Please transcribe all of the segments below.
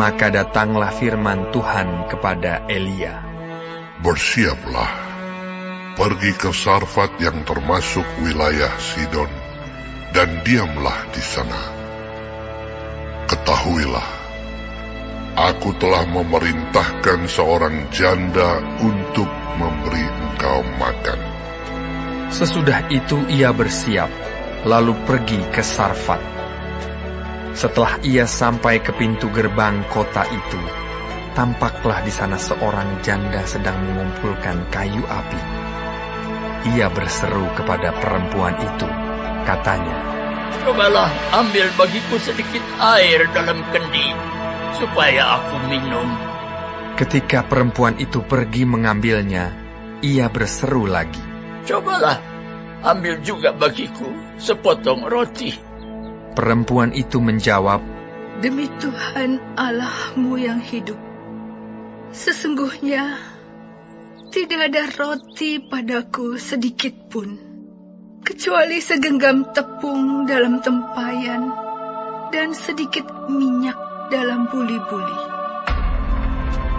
Maka datanglah firman Tuhan kepada Elia. Bersiaplah, pergi ke Sarfat yang termasuk wilayah Sidon, dan diamlah di sana. Ketahuilah, aku telah memerintahkan seorang janda untuk memberi engkau makan. Sesudah itu ia bersiap, lalu pergi ke Sarfat. Setelah ia sampai ke pintu gerbang kota itu, tampaklah di sana seorang janda sedang mengumpulkan kayu api. Ia berseru kepada perempuan itu, katanya, Cobalah ambil bagiku sedikit air dalam kendi, supaya aku minum. Ketika perempuan itu pergi mengambilnya, ia berseru lagi, Cobalah ambil juga bagiku sepotong roti. Perempuan itu menjawab, Demi Tuhan Allahmu yang hidup, sesungguhnya tidak ada roti padaku sedikit pun, kecuali segenggam tepung dalam tempayan dan sedikit minyak dalam buli-buli.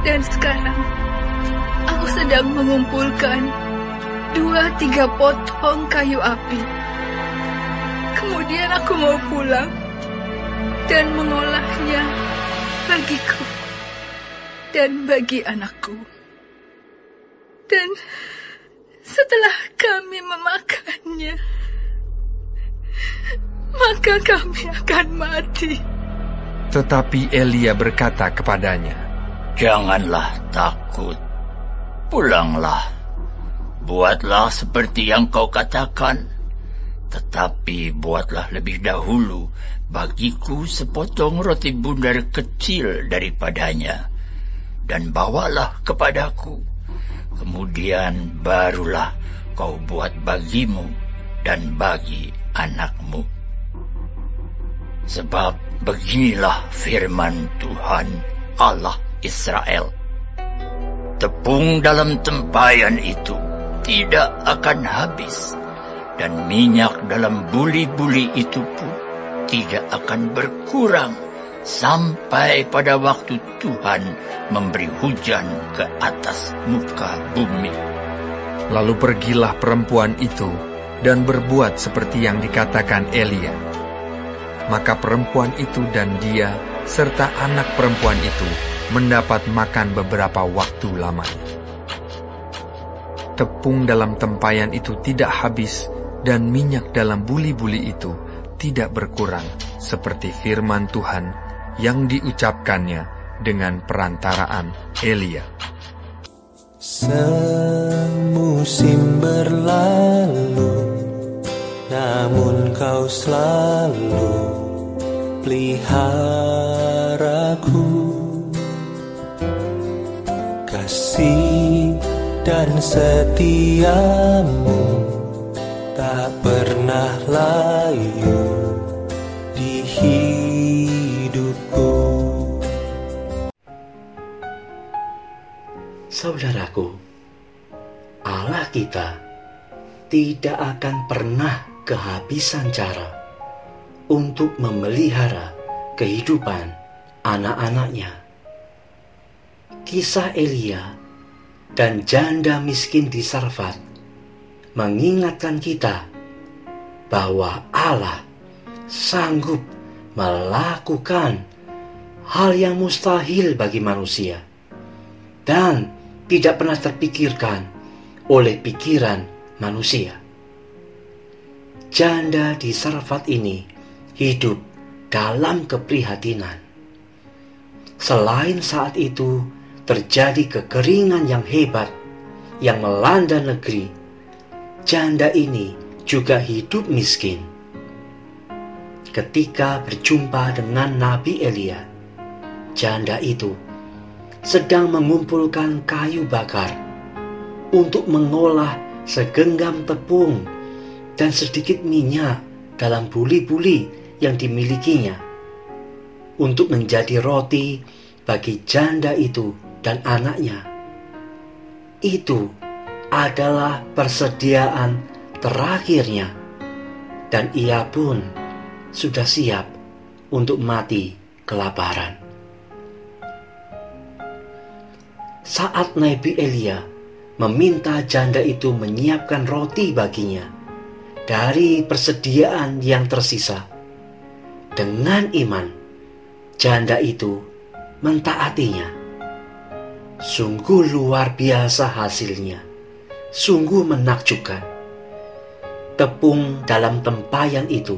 Dan sekarang aku sedang mengumpulkan dua tiga potong kayu api Kemudian aku mau pulang dan mengolahnya bagiku dan bagi anakku. Dan setelah kami memakannya, maka kami akan mati. Tetapi Elia berkata kepadanya, Janganlah takut, pulanglah, buatlah seperti yang kau katakan tetapi buatlah lebih dahulu bagiku sepotong roti bundar kecil daripadanya, dan bawalah kepadaku. Kemudian barulah kau buat bagimu dan bagi anakmu. Sebab beginilah firman Tuhan Allah Israel. Tepung dalam tempayan itu tidak akan habis dan minyak dalam buli-buli itu pun tidak akan berkurang sampai pada waktu Tuhan memberi hujan ke atas muka bumi. Lalu pergilah perempuan itu dan berbuat seperti yang dikatakan Elia. Maka perempuan itu dan dia serta anak perempuan itu mendapat makan beberapa waktu lamanya. Tepung dalam tempayan itu tidak habis dan minyak dalam buli-buli itu tidak berkurang seperti firman Tuhan yang diucapkannya dengan perantaraan Elia. Semusim berlalu, namun kau selalu peliharaku. Kasih dan setiamu tak pernah layu di hidupku. Saudaraku, Allah kita tidak akan pernah kehabisan cara untuk memelihara kehidupan anak-anaknya. Kisah Elia dan janda miskin di Sarfat mengingatkan kita bahwa Allah sanggup melakukan hal yang mustahil bagi manusia dan tidak pernah terpikirkan oleh pikiran manusia. Janda di Sarfat ini hidup dalam keprihatinan. Selain saat itu terjadi kekeringan yang hebat yang melanda negeri janda ini juga hidup miskin. Ketika berjumpa dengan Nabi Elia, janda itu sedang mengumpulkan kayu bakar untuk mengolah segenggam tepung dan sedikit minyak dalam buli-buli yang dimilikinya untuk menjadi roti bagi janda itu dan anaknya. Itu adalah persediaan terakhirnya, dan ia pun sudah siap untuk mati kelaparan. saat Nabi Elia meminta janda itu menyiapkan roti baginya dari persediaan yang tersisa. Dengan iman, janda itu mentaatinya. Sungguh luar biasa hasilnya. Sungguh menakjubkan. Tepung dalam tempayan itu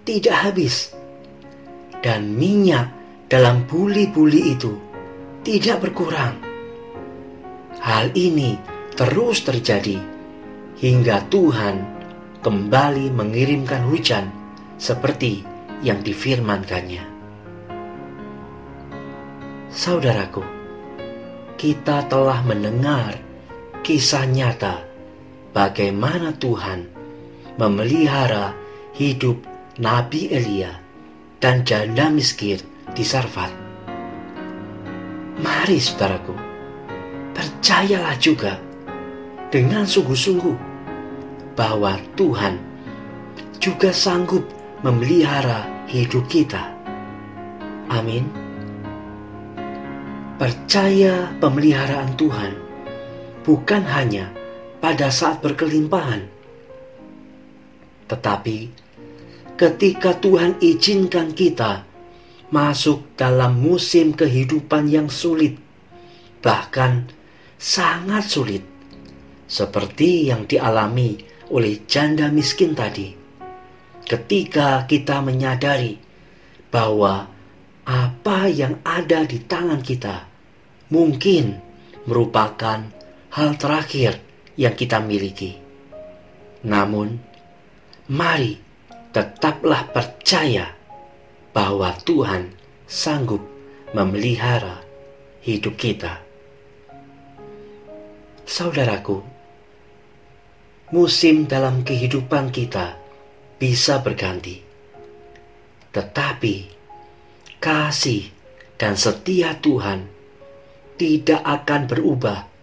tidak habis. Dan minyak dalam buli-buli itu tidak berkurang. Hal ini terus terjadi hingga Tuhan kembali mengirimkan hujan seperti yang difirmankannya. Saudaraku, kita telah mendengar kisah nyata bagaimana Tuhan memelihara hidup Nabi Elia dan janda miskin di Sarfat. Mari saudaraku, percayalah juga dengan sungguh-sungguh bahwa Tuhan juga sanggup memelihara hidup kita. Amin. Percaya pemeliharaan Tuhan bukan hanya pada saat berkelimpahan, tetapi ketika Tuhan izinkan kita masuk dalam musim kehidupan yang sulit, bahkan sangat sulit, seperti yang dialami oleh janda miskin tadi. Ketika kita menyadari bahwa apa yang ada di tangan kita mungkin merupakan hal terakhir yang kita miliki. Namun, mari tetaplah percaya bahwa Tuhan sanggup memelihara hidup kita. Saudaraku, musim dalam kehidupan kita bisa berganti, tetapi kasih dan setia Tuhan tidak akan berubah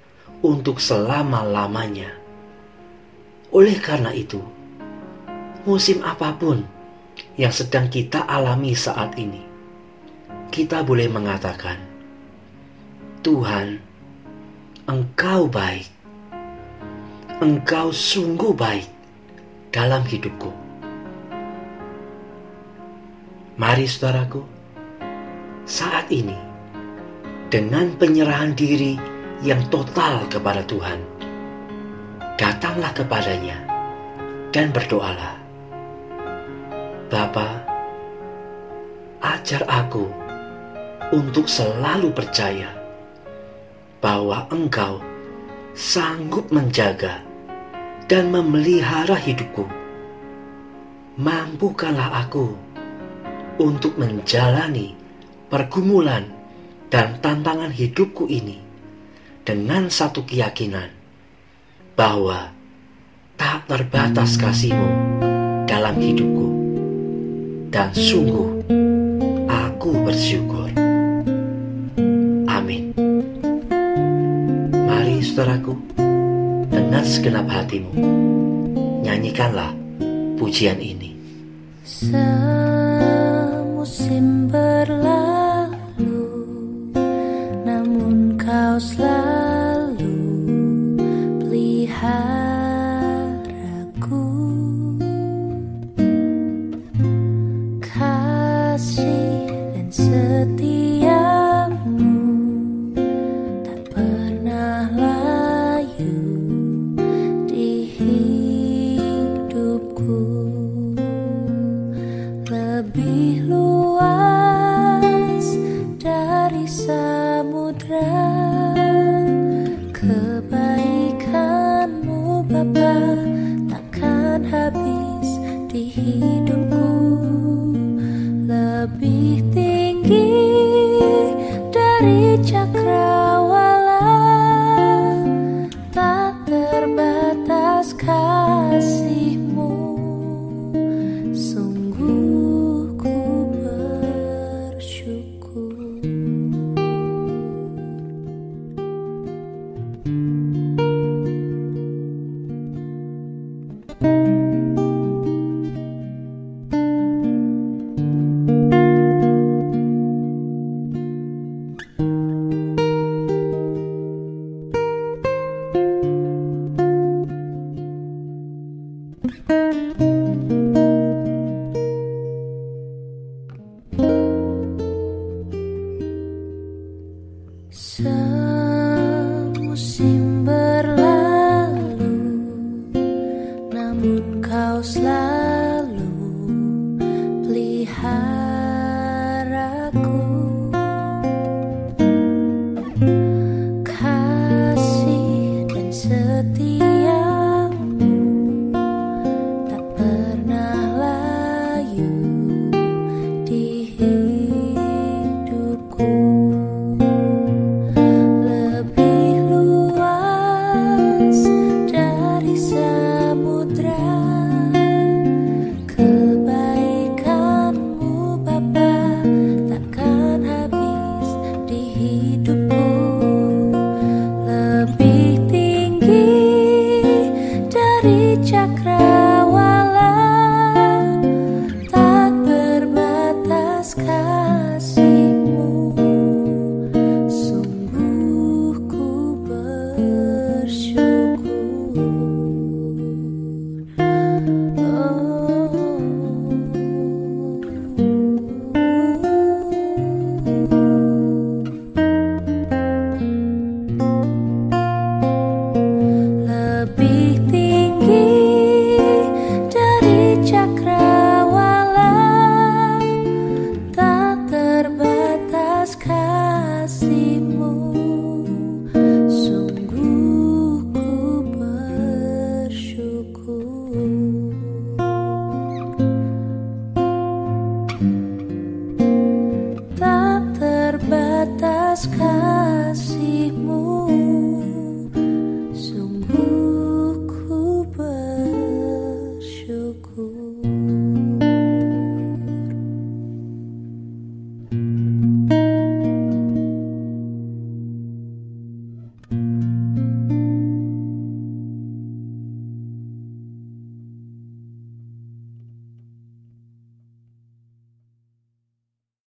untuk selama-lamanya. Oleh karena itu, musim apa pun yang sedang kita alami saat ini, kita boleh mengatakan, "Tuhan, Engkau baik, Engkau sungguh baik dalam hidupku." Mari, saudaraku saat ini dengan penyerahan diri yang total kepada Tuhan. Datanglah kepadanya dan berdoalah. Bapa, ajar aku untuk selalu percaya bahwa Engkau sanggup menjaga dan memelihara hidupku. Mampukanlah aku untuk menjalani pergumulan dan tantangan hidupku ini dengan satu keyakinan bahwa tak terbatas kasihmu dalam hidupku dan sungguh aku bersyukur. Amin. Mari saudaraku, dengan segenap hatimu, nyanyikanlah pujian ini. Semusim berlalu kau selalu setiamu tak pernah layu di hidupku. Lebih luas dari samudra Kebaikanmu Bapa takkan habis di hidupku tinggi Semusim berlalu Namun kau selalu peliharaku.